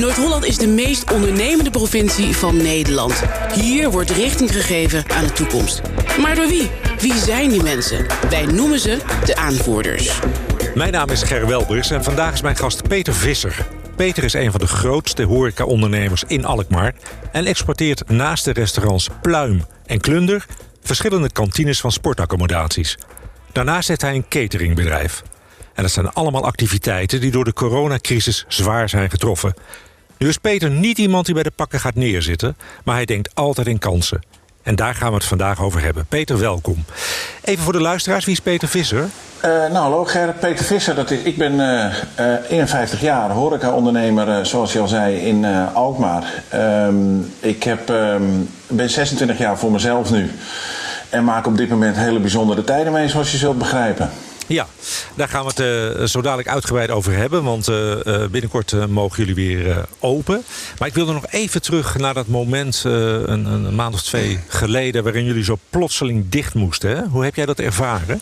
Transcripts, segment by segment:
Noord-Holland is de meest ondernemende provincie van Nederland. Hier wordt richting gegeven aan de toekomst. Maar door wie? Wie zijn die mensen? Wij noemen ze de aanvoerders. Mijn naam is Ger Welbers en vandaag is mijn gast Peter Visser. Peter is een van de grootste horeca-ondernemers in Alkmaar... en exporteert naast de restaurants Pluim en Klunder... verschillende kantines van sportaccommodaties. Daarnaast heeft hij een cateringbedrijf. En dat zijn allemaal activiteiten die door de coronacrisis zwaar zijn getroffen. Nu is Peter niet iemand die bij de pakken gaat neerzitten... maar hij denkt altijd in kansen. En daar gaan we het vandaag over hebben. Peter, welkom. Even voor de luisteraars, wie is Peter Visser? Uh, nou, hallo Gerrit. Peter Visser. Dat is, ik ben uh, uh, 51 jaar horeca-ondernemer, zoals je al zei, in Alkmaar. Um, ik heb, um, ben 26 jaar voor mezelf nu. En maak op dit moment hele bijzondere tijden mee, zoals je zult begrijpen. Ja, daar gaan we het uh, zo dadelijk uitgebreid over hebben. Want uh, binnenkort mogen jullie weer open. Maar ik wilde nog even terug naar dat moment een, een, maand of twee geleden... waarin jullie zo plotseling dicht moesten. Hè? Hoe heb jij dat ervaren?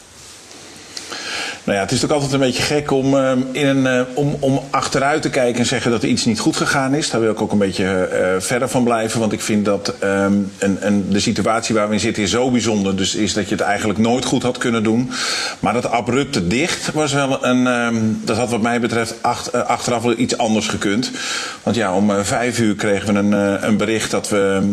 Nou ja, het is natuurlijk altijd een beetje gek om, uh, in een, uh, om, om achteruit te kijken en zeggen dat er iets niet goed gegaan is. Daar wil ik ook een beetje uh, verder van blijven. Want ik vind dat um, een, een, de situatie waar we in zitten is zo bijzonder. Dus is dat je het eigenlijk nooit goed had kunnen doen. Maar dat abrupte dicht was wel een. Um, dat had wat mij betreft acht, achteraf wel iets anders gekund. Want ja, om vijf uur kregen we een, een bericht dat we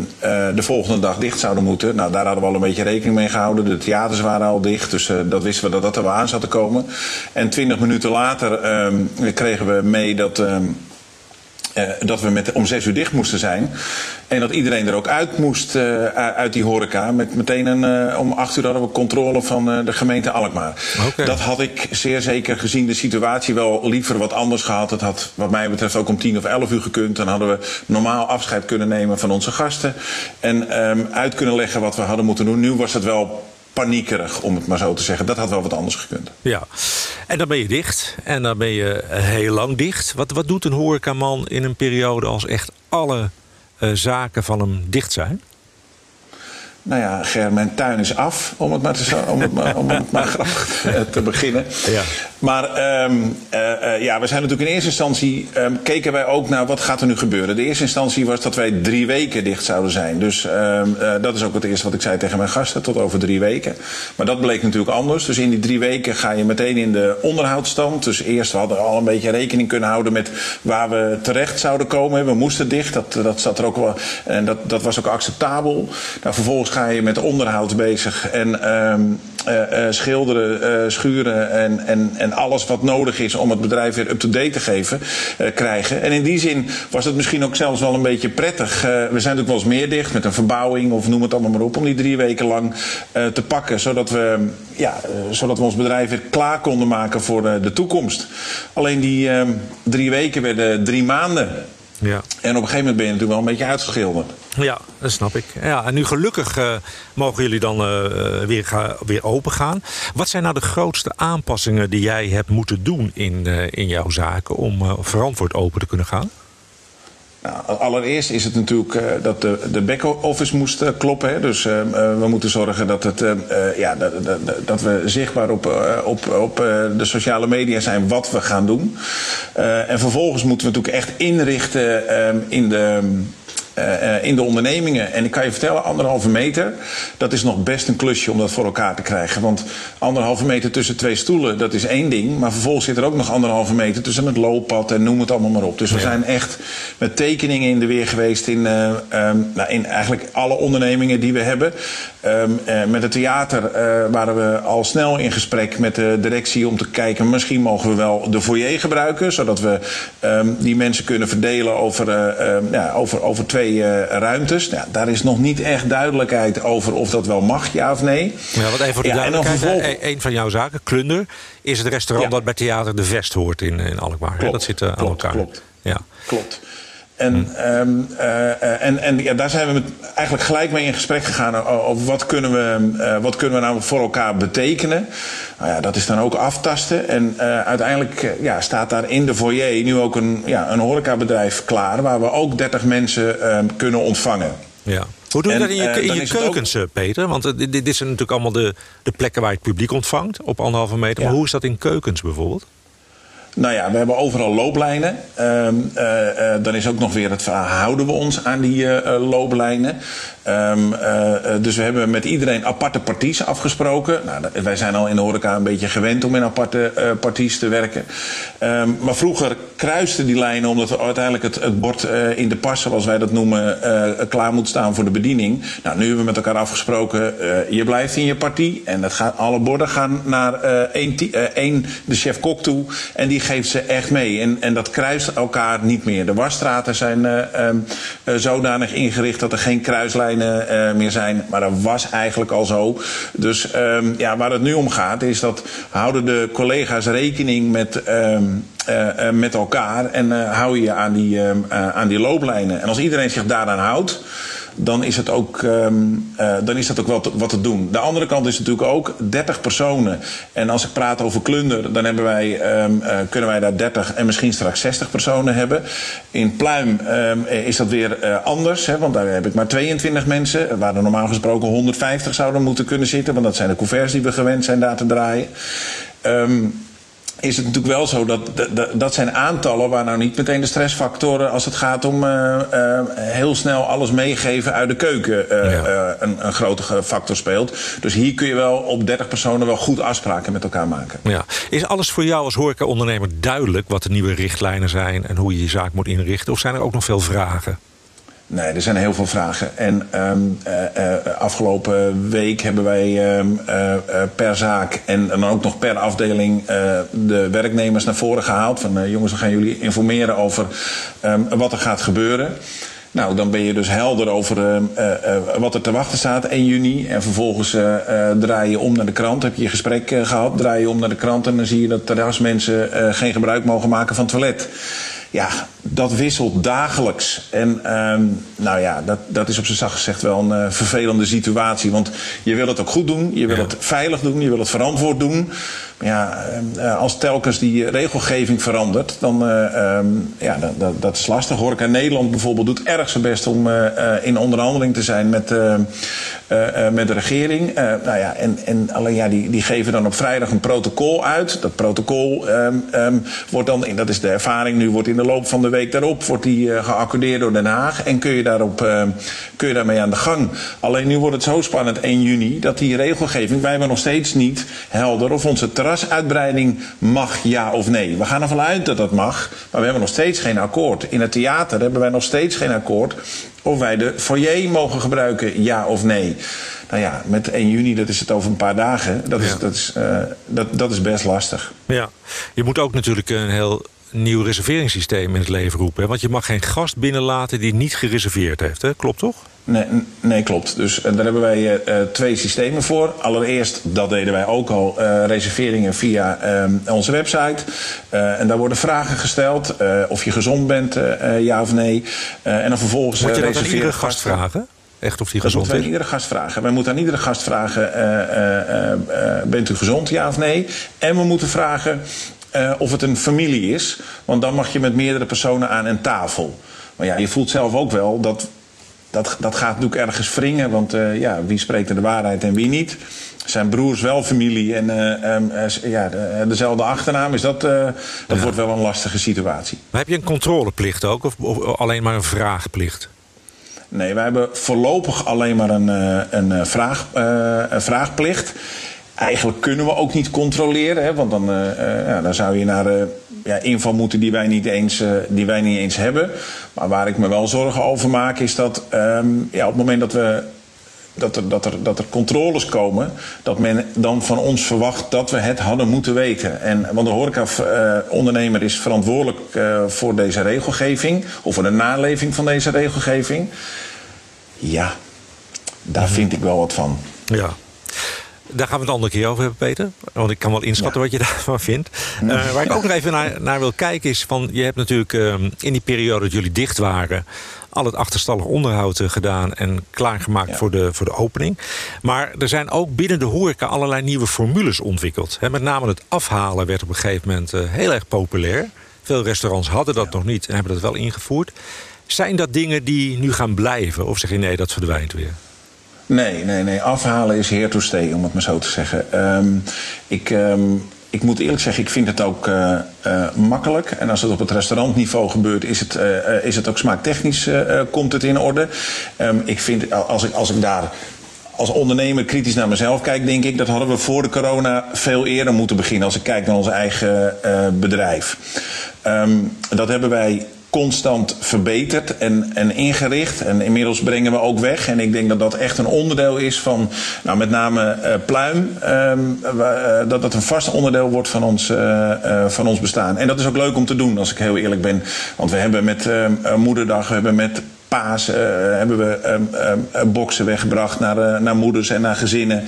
de volgende dag dicht zouden moeten. Nou, daar hadden we al een beetje rekening mee gehouden. De theaters waren al dicht. Dus dat wisten we dat dat er wel aan zat te komen. En twintig minuten later um, kregen we mee dat. Um, uh, dat we met, om zes uur dicht moesten zijn. En dat iedereen er ook uit moest uh, uit die horeca. Met meteen een, uh, om acht uur hadden we controle van de gemeente Alkmaar. Okay. Dat had ik zeer zeker gezien de situatie wel liever wat anders gehad. Het had wat mij betreft ook om tien of elf uur gekund. Dan hadden we normaal afscheid kunnen nemen van onze gasten. En um, uit kunnen leggen wat we hadden moeten doen. Nu was het wel paniekerig, om het maar zo te zeggen. Dat had wel wat anders gekund. Ja, en dan ben je dicht. En dan ben je heel lang dicht. Wat, wat doet een horecaman in een periode als echt alle uh, zaken van hem dicht zijn? Nou ja, Ger, mijn tuin is af, om het maar, te, om het maar, om het maar grappig te beginnen. Ja. Maar um, uh, uh, ja, we zijn natuurlijk in eerste instantie... Um, keken wij ook naar wat gaat er nu gebeuren. De eerste instantie was dat wij drie weken dicht zouden zijn. Dus um, uh, dat is ook het eerste wat ik zei tegen mijn gasten, tot over drie weken. Maar dat bleek natuurlijk anders. Dus in die drie weken ga je meteen in de onderhoudsstand. Dus eerst we hadden we al een beetje rekening kunnen houden met waar we terecht zouden komen. We moesten dicht, dat, dat zat er ook wel... En dat, dat was ook acceptabel. Nou, vervolgens ga je met onderhoud bezig en um, uh, uh, schilderen, uh, schuren en, en, en alles wat nodig is om het bedrijf weer up-to-date te geven, krijgen. En in die zin was het misschien ook zelfs wel een beetje prettig. we zijn natuurlijk wel eens meer dicht met een verbouwing of noem het allemaal maar op, om die drie weken lang te pakken, zodat we, ja, zodat we ons bedrijf weer klaar konden maken voor de toekomst. Alleen die ehm, drie weken werden drie maanden. Ja. En op een gegeven moment ben je natuurlijk wel een beetje uitgeschilderd. Ja, dat snap ik. Ja, en nu gelukkig uh, mogen jullie dan uh, weer, ga, weer open gaan. Wat zijn nou de grootste aanpassingen die jij hebt moeten doen in, in jouw zaken... om verantwoord open te kunnen gaan? Nou, allereerst is het natuurlijk dat de, de back-office moest kloppen. Hè. Dus uh, we moeten zorgen dat, het, ja, dat, dat, dat, we zichtbaar op, op, op de sociale media zijn wat we gaan doen. en vervolgens moeten we natuurlijk echt inrichten in de uh, in de ondernemingen. En ik kan je vertellen, anderhalve meter, dat is nog best een klusje om dat voor elkaar te krijgen. Want anderhalve meter tussen twee stoelen, dat is één ding. Maar vervolgens zit er ook nog anderhalve meter tussen het looppad en noem het allemaal maar op. Dus we ja. zijn echt met tekeningen in de weer geweest in, uh, um, nou, in eigenlijk alle ondernemingen die we hebben. Um, uh, met het theater waren we al snel in gesprek met de directie om te kijken, misschien mogen we wel de foyer gebruiken, zodat we um, die mensen kunnen verdelen over, ja, over, over twee ruimtes. Nou, daar is nog niet echt duidelijkheid over of dat wel mag, ja of nee. Ja, wat even voor de ja, duidelijkheid. Vervolg... Een van jouw zaken, Klunder, is het restaurant ja. dat bij Theater de Vest hoort in, in Alkmaar. Klopt, dat zit aan klopt, elkaar. Klopt. Ja. klopt. En, hm. um, uh, en, en ja, daar zijn we met, eigenlijk gelijk mee in gesprek gegaan over wat kunnen we, uh, wat kunnen we nou voor elkaar betekenen. Nou ja, dat is dan ook aftasten. En uh, uiteindelijk ja, staat daar in de foyer nu ook een, ja, een horecabedrijf klaar waar we ook 30 mensen kunnen ontvangen. Ja. Hoe doe je en, dat in je, in je keukens, ook... Peter? Want dit, dit zijn natuurlijk allemaal de, de plekken waar je het publiek ontvangt op anderhalve meter. Ja. Maar hoe is dat in keukens bijvoorbeeld? Nou ja, we hebben overal looplijnen. Eh, eh, dan is ook nog weer het houden we ons aan die uh, looplijnen? Um, dus we hebben met iedereen aparte parties afgesproken. Nou, wij zijn al in de horeca een beetje gewend om in aparte parties te werken. Um, maar vroeger kruisten die lijnen omdat we uiteindelijk het, het bord in de pas, zoals wij dat noemen, klaar moet staan voor de bediening. Nou, nu hebben we met elkaar afgesproken, je blijft in je partie. En het gaat, alle borden gaan naar één, één de chef-kok toe. En die geeft ze echt mee. En, en dat kruist elkaar niet meer. De wasstraten zijn uh, uh, zodanig ingericht dat er geen uh, meer zijn. Maar dat was eigenlijk al zo. Dus um, ja, waar het nu om gaat is dat houden de collega's rekening met, um, met elkaar. En hou je aan die, aan die looplijnen. En als iedereen zich daaraan houdt dan is, het ook, um, uh, dan is dat ook wel wat te doen. De andere kant is natuurlijk ook 30 personen. En als ik praat over Klunder, dan hebben wij, um, uh, kunnen wij daar 30 en misschien straks 60 personen hebben. In Pluim um, is dat weer anders, hè, want daar heb ik maar 22 mensen. Waar er normaal gesproken 150 zouden moeten kunnen zitten, want dat zijn de couverts die we gewend zijn daar te draaien is het natuurlijk wel zo dat dat zijn aantallen waar nou niet meteen de stressfactoren als het gaat om uh, uh, heel snel alles meegeven uit de keuken uh, ja. een, een grote factor speelt. Dus hier kun je wel op 30 personen wel goed afspraken met elkaar maken. Ja. Is alles voor jou als horecaondernemer duidelijk wat de nieuwe richtlijnen zijn en hoe je je zaak moet inrichten? Of zijn er ook nog veel vragen? Nee, er zijn heel veel vragen. En um, uh, uh, afgelopen week hebben wij um, uh, per zaak en dan ook nog per afdeling de werknemers naar voren gehaald. Van jongens, we gaan jullie informeren over um, wat er gaat gebeuren. Nou, dan ben je dus helder over wat er te wachten staat 1 juni. En vervolgens draai je om naar de krant. Heb je je gesprek gehad, draai je om naar de krant en dan zie je dat terrasmensen geen gebruik mogen maken van toilet ja, dat wisselt dagelijks. En um, nou ja, dat, dat is op zijn zacht gezegd wel een uh, vervelende situatie. Want je wil het ook goed doen, je wil ja. het veilig doen, je wil het verantwoord doen. Ja, uh, als telkens die regelgeving verandert, dan uh, um, ja, dat, dat, is lastig. Horeca Nederland bijvoorbeeld doet erg zijn best om in onderhandeling te zijn met, met de regering. nou ja, en, en alleen ja, die, die geven dan op vrijdag een protocol uit. Dat protocol um, wordt dan, dat is de ervaring nu, wordt in de loop van de week daarop wordt die geaccordeerd door Den Haag. En kun je, daarop, kun je daarmee aan de gang. Alleen nu wordt het zo spannend 1 juni dat die regelgeving, wij hebben nog steeds niet helder of onze terrasuitbreiding mag ja of nee. We gaan ervan uit dat dat mag, maar we hebben nog steeds geen akkoord. In het theater hebben wij nog steeds geen akkoord of wij de foyer mogen gebruiken ja of nee. Nou ja, met 1 juni, dat is het over een paar dagen. Dat, is, ja. dat, is, uh, dat, dat is best lastig. Ja, je moet ook natuurlijk een heel nieuw reserveringssysteem in het leven roepen. Hè? Want je mag geen gast binnenlaten die niet gereserveerd heeft. Hè? Klopt toch? Nee, nee, klopt. Dus uh, daar hebben wij uh, twee systemen voor. Allereerst, dat deden wij ook al, uh, reserveringen via onze website. en daar worden vragen gesteld. of je gezond bent, ja of nee. en dan vervolgens Moet je dat aan iedere gast vragen? Echt of die dat gezond is? aan iedere gast vragen. Wij moeten aan iedere gast vragen: bent u gezond, ja of nee? En we moeten vragen: of het een familie is. Want dan mag je met meerdere personen aan een tafel. Maar ja, je voelt zelf ook wel dat dat, dat gaat natuurlijk ergens wringen. Want uh, ja, wie spreekt er de waarheid en wie niet? Zijn broers wel familie en uh, um, ja, de, dezelfde achternaam. Is dat, dat ja. wordt wel een lastige situatie. Maar heb je een controleplicht ook? Of, of alleen maar een vraagplicht? Nee, wij hebben voorlopig alleen maar een, een, vraag, een vraagplicht. Eigenlijk kunnen we ook niet controleren, hè, want dan, uh, ja, dan zou je naar uh, ja, info moeten die wij, niet eens, die wij niet eens hebben. Maar waar ik me wel zorgen over maak, is dat um, ja, op het moment dat we. Dat er, dat, er, dat er controles komen, dat men dan van ons verwacht dat we het hadden moeten weten. En, want de horeca-ondernemer is verantwoordelijk voor deze regelgeving, of voor de naleving van deze regelgeving. Ja, daar vind ik wel wat van. Ja, daar gaan we het een andere keer over hebben, Peter. Want ik kan wel inschatten ja. wat je daarvan vindt. Uh, waar ik ook nog even naar, naar, wil kijken is... van je hebt natuurlijk uh, in die periode dat jullie dicht waren... al het achterstallig onderhoud uh, gedaan en klaargemaakt ja. voor, de, voor de opening. Maar er zijn ook binnen de horeca allerlei nieuwe formules ontwikkeld. He, met name het afhalen werd op een gegeven moment heel erg populair. Veel restaurants hadden dat ja. nog niet en hebben dat wel ingevoerd. Zijn dat dingen die nu gaan blijven? Of zeg je nee, dat verdwijnt weer? Nee, nee, nee. Afhalen is here to stay, om het maar zo te zeggen. Um, ik, um, ik moet eerlijk zeggen, ik vind het ook makkelijk. En als het op het restaurantniveau gebeurt, is het, is het ook smaaktechnisch komt het in orde. Ehm, ik vind, als ik, als ik daar als ondernemer kritisch naar mezelf kijk, denk ik dat hadden we voor de corona veel eerder moeten beginnen. Als ik kijk naar ons eigen bedrijf. Um, dat hebben wij constant verbeterd en, en ingericht. En inmiddels brengen we ook weg. En ik denk dat dat echt een onderdeel is van, nou, met name uh, pluim. Um, uh, dat dat een vast onderdeel wordt van ons, uh, van ons bestaan. En dat is ook leuk om te doen, als ik heel eerlijk ben. Want we hebben met ehm, Moederdag, we hebben met paas uh, hebben we um, um, boksen weggebracht naar, uh, naar moeders en naar gezinnen.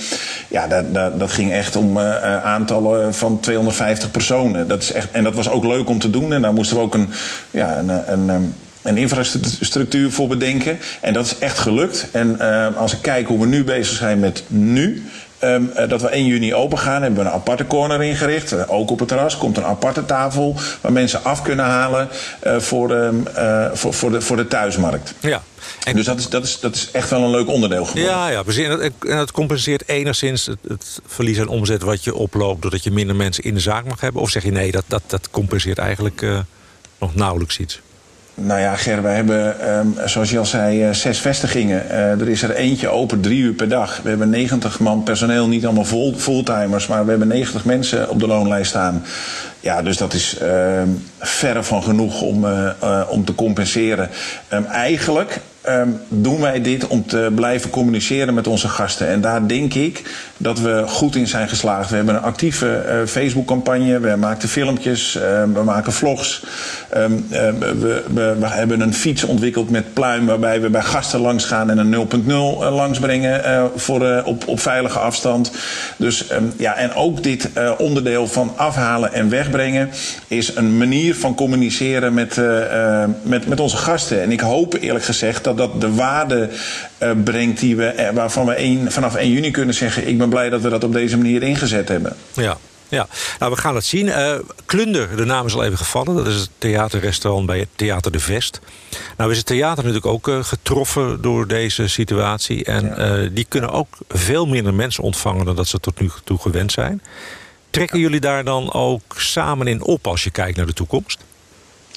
Ja, dat, dat, dat ging echt om aantallen van 250 personen. Dat is echt, en dat was ook leuk om te doen. En daar moesten we ook een, ja, een, een, een een infrastructuur voor bedenken. En dat is echt gelukt. En als ik kijk hoe we nu bezig zijn met nu. Um, uh, dat we 1 juni open gaan, hebben we een aparte corner ingericht. Uh, ook op het terras komt een aparte tafel waar mensen af kunnen halen uh, voor, um, voor, voor, de, voor de thuismarkt. Ja. En dus dat is, dat, is, dat is echt wel een leuk onderdeel geworden. Ja, ja precies. En dat, en dat compenseert enigszins het, het, verlies aan omzet wat je oploopt... doordat je minder mensen in de zaak mag hebben? Of zeg je nee, dat, dat, dat compenseert eigenlijk nog nauwelijks iets? Nou ja, Ger, wij hebben, um, zoals je al zei, uh, zes vestigingen. Uh, er is er eentje open drie uur per dag. We hebben 90 man personeel, niet allemaal full, fulltimers, maar we hebben 90 mensen op de loonlijst staan. Ja, dus dat is uh, verre van genoeg om, uh, om te compenseren. Um, eigenlijk um, doen wij dit om te blijven communiceren met onze gasten. En daar denk ik dat we goed in zijn geslaagd. We hebben een actieve uh, Facebook-campagne. We maken filmpjes. Uh, we maken vlogs. Uh, we, we, hebben een fiets ontwikkeld met pluim. Waarbij we bij gasten langs gaan en een 0.0 langs brengen. voor, op, op veilige afstand. Dus ja, en ook dit onderdeel van afhalen en wegbrengen. Is een manier van communiceren met, met, met onze gasten. En ik hoop eerlijk gezegd dat dat de waarde uh, brengt die we, waarvan we een, vanaf 1 juni kunnen zeggen... ik ben blij dat we dat op deze manier ingezet hebben. Ja. Ja, nou we gaan het zien. Uh, Klunder, de naam is al even gevallen. Dat is het theaterrestaurant bij het Theater de Vest. Nou is het theater natuurlijk ook uh, getroffen door deze situatie. En ja. uh, die kunnen ook veel minder mensen ontvangen dan dat ze tot nu toe gewend zijn. Trekken jullie daar dan ook samen in op als je kijkt naar de toekomst?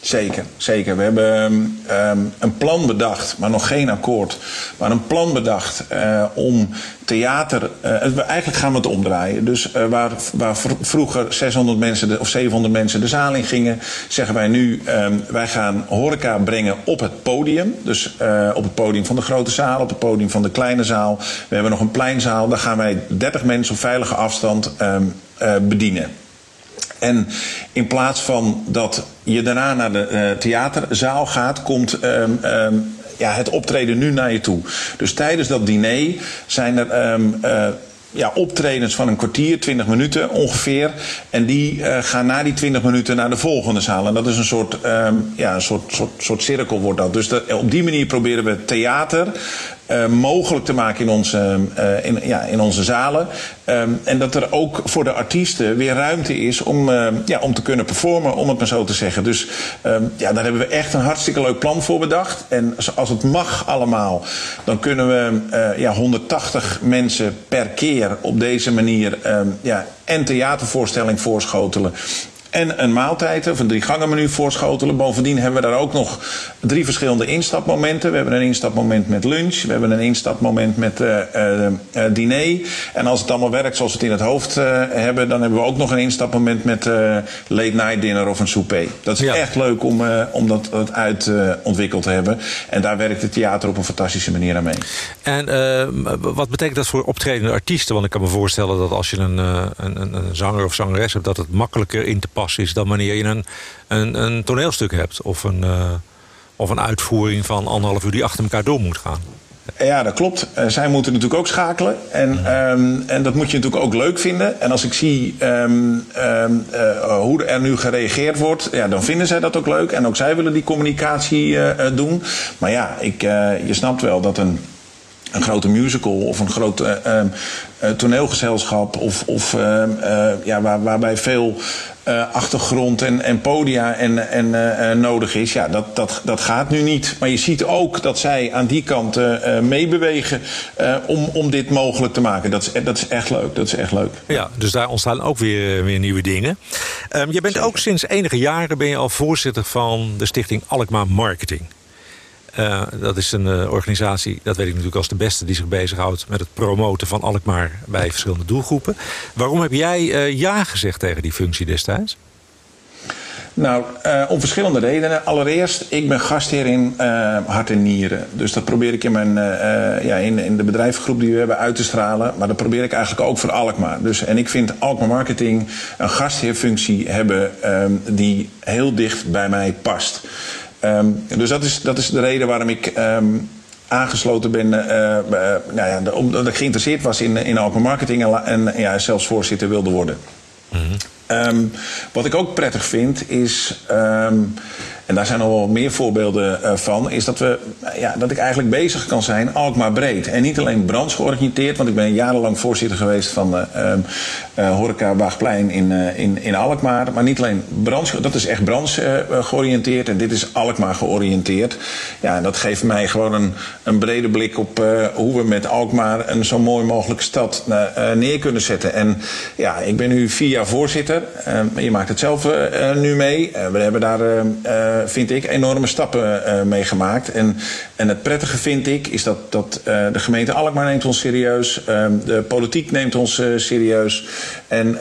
Zeker, zeker. We hebben um, een plan bedacht, maar nog geen akkoord. Maar een plan bedacht uh, om theater. Uh, eigenlijk gaan we het omdraaien. Dus uh, waar, waar vroeger 600 mensen of 700 mensen de zaal in gingen, zeggen wij nu: um, wij gaan horeca brengen op het podium. Dus op het podium van de grote zaal, op het podium van de kleine zaal. We hebben nog een pleinzaal. Daar gaan wij 30 mensen op veilige afstand bedienen. En in plaats van dat je daarna naar de uh, theaterzaal gaat, komt um, um, ja, het optreden nu naar je toe. Dus tijdens dat diner zijn er. Um, uh, ja, optredens van een kwartier, 20 minuten ongeveer. En die uh, gaan na die 20 minuten naar de volgende zaal. En dat is een soort, ja, een soort, soort, cirkel wordt dat. Dus op die manier proberen we theater uh, mogelijk te maken in onze, uh, in, ja, in onze zalen. Um, en dat er ook voor de artiesten weer ruimte is om, uh, ja, om te kunnen performen, om het maar zo te zeggen. Dus um, ja, daar hebben we echt een hartstikke leuk plan voor bedacht. En als het mag allemaal, dan kunnen we ja, 180 mensen per keer op deze manier ja, en theatervoorstelling voorschotelen. En een maaltijd of een drie gangen menu voorschotelen. Bovendien hebben we daar ook nog drie verschillende instapmomenten. We hebben een instapmoment met lunch. We hebben een instapmoment met uh, uh, uh, diner. En als het allemaal werkt zoals we het in het hoofd hebben... dan hebben we ook nog een instapmoment met late night dinner of een souper. Dat is ja. echt leuk om, om dat, dat uit ontwikkeld te hebben. En daar werkt het theater op een fantastische manier aan mee. En wat betekent dat voor optredende artiesten? Want ik kan me voorstellen dat als je een, een, een, een zanger of zangeres hebt... dat het makkelijker in te pas is dan wanneer je een, een, een toneelstuk hebt. Of een, uh, of een uitvoering van anderhalf uur die achter elkaar door moet gaan. Ja, dat klopt. Uh, zij moeten natuurlijk ook schakelen. En, ja. um, en dat moet je natuurlijk ook leuk vinden. En als ik zie um, um, uh, hoe er nu gereageerd wordt, ja, dan vinden zij dat ook leuk. En ook zij willen die communicatie uh, doen. Maar ja, ik, je snapt wel dat een een grote musical of een groot uh, uh, toneelgezelschap of, of uh, ja, waar, waarbij veel achtergrond en, en podia en, en, nodig is. Ja, dat, dat, dat gaat nu niet. Maar je ziet ook dat zij aan die kant meebewegen om, om dit mogelijk te maken. Dat is, dat is echt leuk. Dat is echt leuk. Ja, dus daar ontstaan ook weer, weer nieuwe dingen. Um, je bent ook sinds enige jaren ben je al voorzitter van de stichting Alkmaar Marketing. Uh, dat is een uh, organisatie, dat weet ik natuurlijk als de beste... die zich bezighoudt met het promoten van Alkmaar bij verschillende doelgroepen. Waarom heb jij uh, ja gezegd tegen die functie destijds? Nou, om verschillende redenen. Allereerst, ik ben gastheer in hart en nieren. Dus dat probeer ik in, mijn, ja, in, in de bedrijfsgroep die we hebben uit te stralen. Maar dat probeer ik eigenlijk ook voor Alkmaar. Dus, en ik vind Alkmaar Marketing een gastheerfunctie hebben um, die heel dicht bij mij past. Um, dus dat is, dat is de reden waarom ik um, aangesloten ben. Uh, uh, nou ja, de, omdat ik geïnteresseerd was in, in Alkmaar Marketing en, en ja, zelfs voorzitter wilde worden. Mm -hmm. Um, wat ik ook prettig vind is. En daar zijn al wel meer voorbeelden uh, van, is dat, we, ja, dat ik eigenlijk bezig kan zijn, Alkmaar breed. En niet alleen branchegeoriënteerd, want ik ben jarenlang voorzitter geweest van uh, Horeca Waagplein in, in, in Alkmaar. Maar niet alleen branche, dat is echt branche georiënteerd en dit is Alkmaar georiënteerd. Ja, en dat geeft mij gewoon een, een brede blik op hoe we met Alkmaar een zo mooi mogelijke stad neer kunnen zetten. En ja, ik ben nu vier jaar voorzitter. je maakt het zelf nu mee. we hebben daar vind ik, enorme stappen uh, mee gemaakt. En, en het prettige vind ik, is dat, dat uh, de gemeente Alkmaar neemt ons serieus. Uh, de politiek neemt ons serieus. En,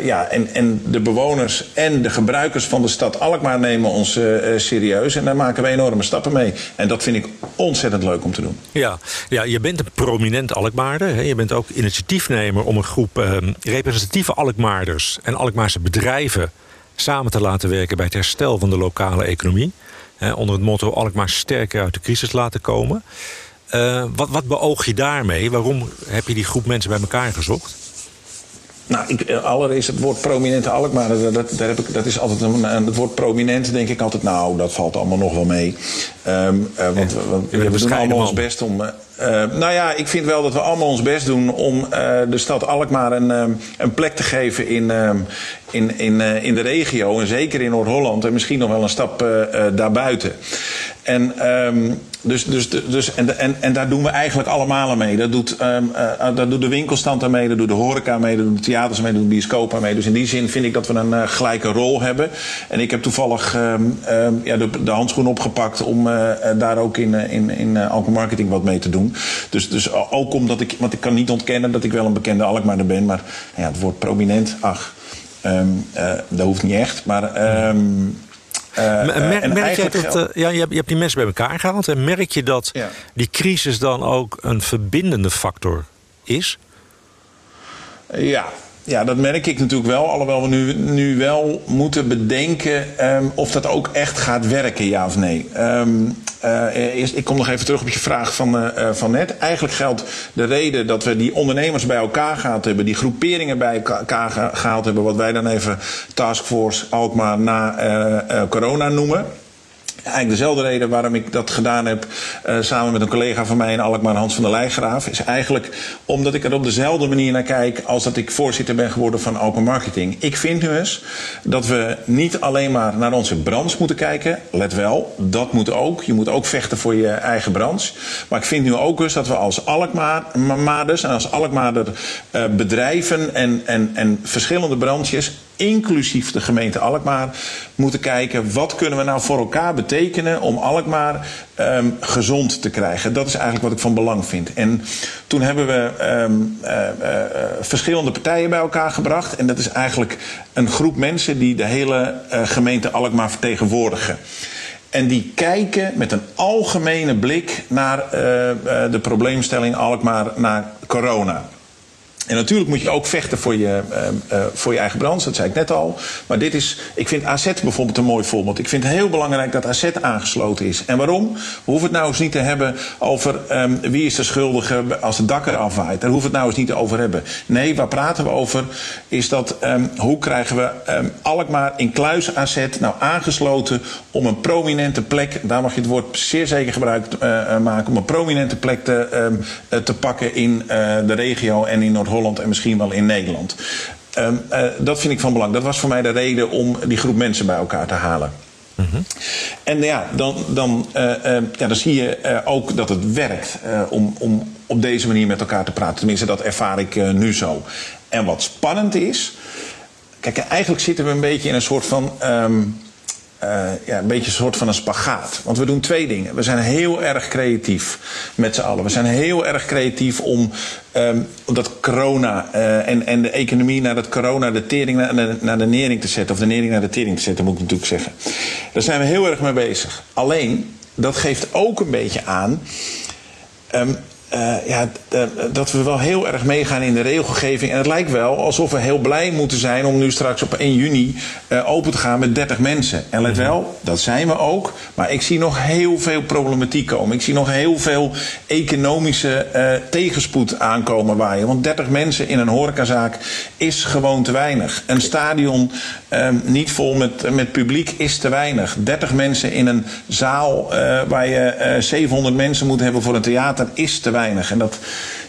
ja, en, en de bewoners en de gebruikers van de stad Alkmaar nemen ons serieus. En daar maken we enorme stappen mee. En dat vind ik ontzettend leuk om te doen. Ja, ja je bent een prominent Alkmaarder. Hè? Je bent ook initiatiefnemer om een groep ehm, representatieve Alkmaarders en Alkmaarse bedrijven samen te laten werken bij het herstel van de lokale economie. onder het motto Alkmaar sterker uit de crisis laten komen. Uh, wat, wat beoog je daarmee? Waarom heb je die groep mensen bij elkaar gezocht? Nou, ik, eh, allereerst het woord prominente Alkmaar, dat, heb ik, dat is altijd een, het woord prominent denk ik altijd, nou, dat valt allemaal nog wel mee. Um, uh, want, want we, we doen allemaal ons best om. Uh, nou ja, ik vind wel dat we allemaal ons best doen om uh, de stad Alkmaar een, um, een plek te geven in, in, in, in de regio. En zeker in Noord-Holland en misschien nog wel een stap daarbuiten. En dus, dus, dus, en, en, en daar doen we eigenlijk allemaal aan mee. Dat doet, um, uh, dat doet de winkelstand aan mee, dat doet de horeca mee, dat doen de theaters mee, dat doet de bioscoop aan mee. Dus in die zin vind ik dat we een uh, gelijke rol hebben. En ik heb toevallig um, ja, de, handschoen opgepakt om daar ook in, in, in Alkmaar wat mee te doen. Dus, dus ook omdat ik, want ik kan niet ontkennen dat ik wel een bekende Alkmaarder ben, maar ja, het woord prominent, ach, dat hoeft niet echt. Maar merk, merk je, dat, ja, je, hebt, je hebt die mensen bij elkaar gehaald. En merk je dat ja. die crisis dan ook een verbindende factor is? Ja, ja, dat merk ik natuurlijk wel. Alhoewel we nu, nu wel moeten bedenken um, of dat ook echt gaat werken, ja of nee. Um, eerst, ik kom nog even terug op je vraag van, uh, van net. Eigenlijk geldt de reden dat we die ondernemers bij elkaar gehaald hebben, die groeperingen bij elkaar gehaald hebben, wat wij dan even Taskforce Alkmaar na corona noemen eigenlijk dezelfde reden waarom ik dat gedaan heb uh, samen met een collega van mij in Alkmaar, Hans van der Leijgraaf. Is eigenlijk omdat ik er op dezelfde manier naar kijk als dat ik voorzitter ben geworden van Open Marketing. Ik vind nu eens dat we niet alleen maar naar onze branche moeten kijken. Let wel, dat moet ook. Je moet ook vechten voor je eigen branche. Maar ik vind nu ook eens dat we als Alkmaarders en als Alkmaarder uh, bedrijven en, en, en verschillende branches inclusief de gemeente Alkmaar, moeten kijken wat kunnen we nou voor elkaar betekenen om Alkmaar um, gezond te krijgen. Dat is eigenlijk wat ik van belang vind. En toen hebben we um, uh, uh, verschillende partijen bij elkaar gebracht. En dat is eigenlijk een groep mensen die de hele gemeente Alkmaar vertegenwoordigen. En die kijken met een algemene blik naar de probleemstelling Alkmaar naar corona. En natuurlijk moet je ook vechten voor je, uh, uh, voor je eigen branche, dat zei ik net al. Maar dit is, ik vind AZ bijvoorbeeld een mooi voorbeeld. Ik vind het heel belangrijk dat AZ aangesloten is. En waarom? We hoeven het nou eens niet te hebben over um, wie is de schuldige als de dak eraf waait. Daar hoeven we het nou eens niet over hebben. Nee, waar praten we over is dat um, hoe krijgen we um, Alkmaar in Kluis AZ nou aangesloten om een prominente plek, daar mag je het woord zeer zeker gebruik uh, maken, om een prominente plek te, te pakken in de regio en in Noord-Holland. Holland en misschien wel in Nederland. Ehm, dat vind ik van belang. Dat was voor mij de reden om die groep mensen bij elkaar te halen. En ja, dan, dan, uh, uh, ja, dan zie je ook dat het werkt om, om op deze manier met elkaar te praten. Tenminste, dat ervaar ik nu zo. En wat spannend is. Kijk, eigenlijk zitten we een beetje in een soort van. Um, uh, ja, een beetje een soort van een spagaat. Want we doen twee dingen. We zijn heel erg creatief met z'n allen. We zijn heel erg creatief om um, dat corona uh, en, en de economie naar dat corona, de tering naar de, naar de nering te zetten. Of de nering naar de tering te zetten, moet ik natuurlijk zeggen. Daar zijn we heel erg mee bezig. Alleen, dat geeft ook een beetje aan. Um, uh, ja, dat we wel heel erg meegaan in de regelgeving. En het lijkt wel alsof we heel blij moeten zijn om nu straks op 1 juni uh, open te gaan met 30 mensen. En let wel, dat zijn we ook. Maar ik zie nog heel veel problematiek komen. Ik zie nog heel veel economische uh, tegenspoed aankomen waaien. Want 30 mensen in een horecazaak is gewoon te weinig. Een stadion niet vol met, met publiek is te weinig. 30 mensen in een zaal waar je 700 mensen moet hebben voor een theater is te weinig weinig. En, dat,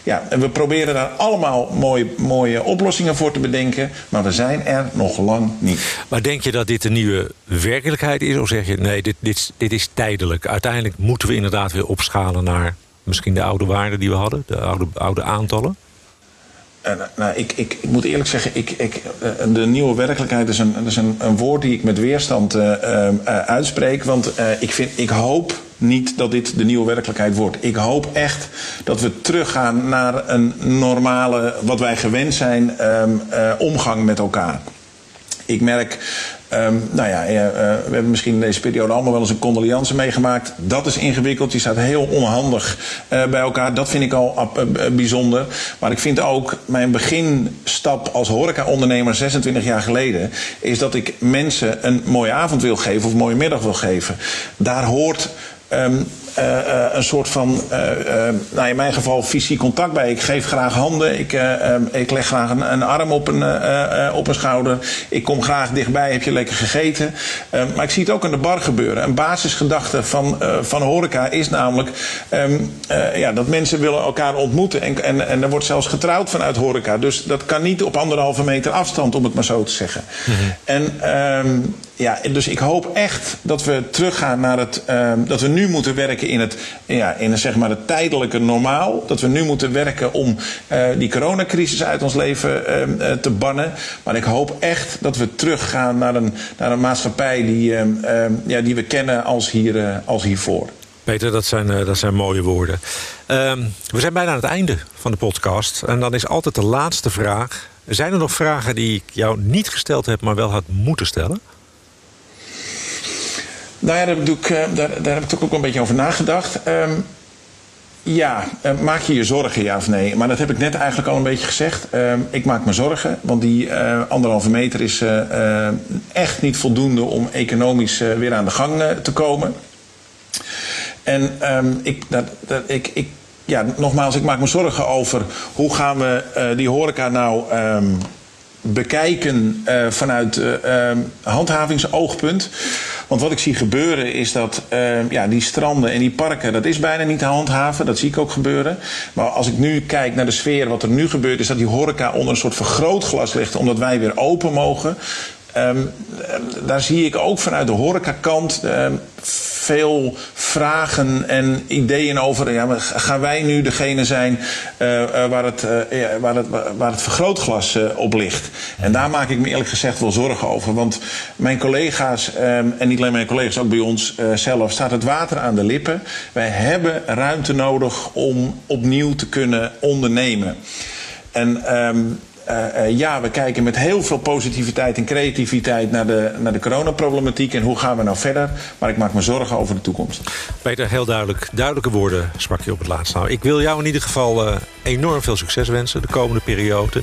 ja, en we proberen daar allemaal mooie, mooie oplossingen voor te bedenken. Maar we zijn er nog lang niet. Maar denk je dat dit een nieuwe werkelijkheid is? Of zeg je nee, dit, dit, dit is tijdelijk? Uiteindelijk moeten we inderdaad weer opschalen naar misschien de oude waarden die we hadden, de oude, oude aantallen? Uh, nou, ik, ik, ik, moet eerlijk zeggen, ik, ik, uh, de nieuwe werkelijkheid is een, is een, een woord die ik met weerstand uh, uitspreek. Want ik, vind, ik hoop niet dat dit de nieuwe werkelijkheid wordt. Ik hoop echt dat we teruggaan naar een normale, wat wij gewend zijn, um, omgang met elkaar. Ik merk Um, nou ja, uh, we hebben misschien in deze periode allemaal wel eens een condoleance meegemaakt. Dat is ingewikkeld. Je staat heel onhandig bij elkaar. Dat vind ik al bijzonder. Maar ik vind ook mijn beginstap als horeca-ondernemer 26 jaar geleden... is dat ik mensen een mooie avond wil geven of een mooie middag wil geven. Daar hoort uh, een soort van, uh, nou in mijn geval, fysiek contact bij. Ik geef graag handen, ik, um, ik leg graag een, een arm op een, op een schouder. Ik kom graag dichtbij, heb je lekker gegeten. Um, maar ik zie het ook in de bar gebeuren. Een basisgedachte van, van horeca is namelijk ja, dat mensen willen elkaar ontmoeten. En, en, en er wordt zelfs getrouwd vanuit horeca. Dus dat kan niet op anderhalve meter afstand, om het maar zo te zeggen. Mm -hmm. En ja, dus ik hoop echt dat we teruggaan naar het. Uh, dat we nu moeten werken in het. Ja, in zeg maar het tijdelijke normaal. Dat we nu moeten werken om uh, die coronacrisis uit ons leven uh, te bannen. Maar ik hoop echt dat we teruggaan naar een, naar een maatschappij die, ja, die we kennen als, hier, als hiervoor. Peter, dat zijn, dat zijn mooie woorden. Ehm, we zijn bijna aan het einde van de podcast. En dan is altijd de laatste vraag. Zijn er nog vragen die ik jou niet gesteld heb, maar wel had moeten stellen? Nou ja, daar heb ik, daar, daar heb ik ook een beetje over nagedacht. Um, ja, uh, maak je je zorgen, ja of nee? Maar dat heb ik net eigenlijk al een beetje gezegd. Uh, ik maak me zorgen, want die uh, anderhalve meter is echt niet voldoende om economisch weer aan de gang te komen. En um, ik, dat, dat, ik, ik, ja, nogmaals, ik maak me zorgen over hoe gaan we die horeca nou bekijken vanuit handhavingsoogpunt. Want wat ik zie gebeuren is dat uh, ja, die stranden en die parken, dat is bijna niet te handhaven. Dat zie ik ook gebeuren. Maar als ik nu kijk naar de sfeer, wat er nu gebeurt, is dat die horeca onder een soort vergrootglas ligt, omdat wij weer open mogen. Um, daar zie ik ook vanuit de horecakant um, veel vragen en ideeën over. Ja, gaan wij nu degene zijn uh, uh, waar, het, uh, waar, het, waar het vergrootglas op ligt? En daar maak ik me eerlijk gezegd wel zorgen over. Want mijn collega's, um, en niet alleen mijn collega's, ook bij ons zelf, staat het water aan de lippen. Wij hebben ruimte nodig om opnieuw te kunnen ondernemen. En uh, uh, ja, we kijken met heel veel positiviteit en creativiteit naar de, naar de coronaproblematiek en hoe gaan we nou verder. Maar ik maak me zorgen over de toekomst. Peter, heel duidelijk, duidelijke woorden sprak je op het laatst. Nou, ik wil jou in ieder geval uh, enorm veel succes wensen de komende periode.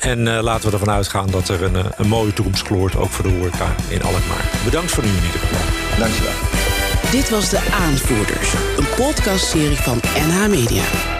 En laten we ervan uitgaan dat er een, een mooie toekomst kloort, ook voor de horeca in Alkmaar. Bedankt voor nu in ieder geval. Dankjewel. Dit was De Aanvoerders, een podcastserie van NH Media.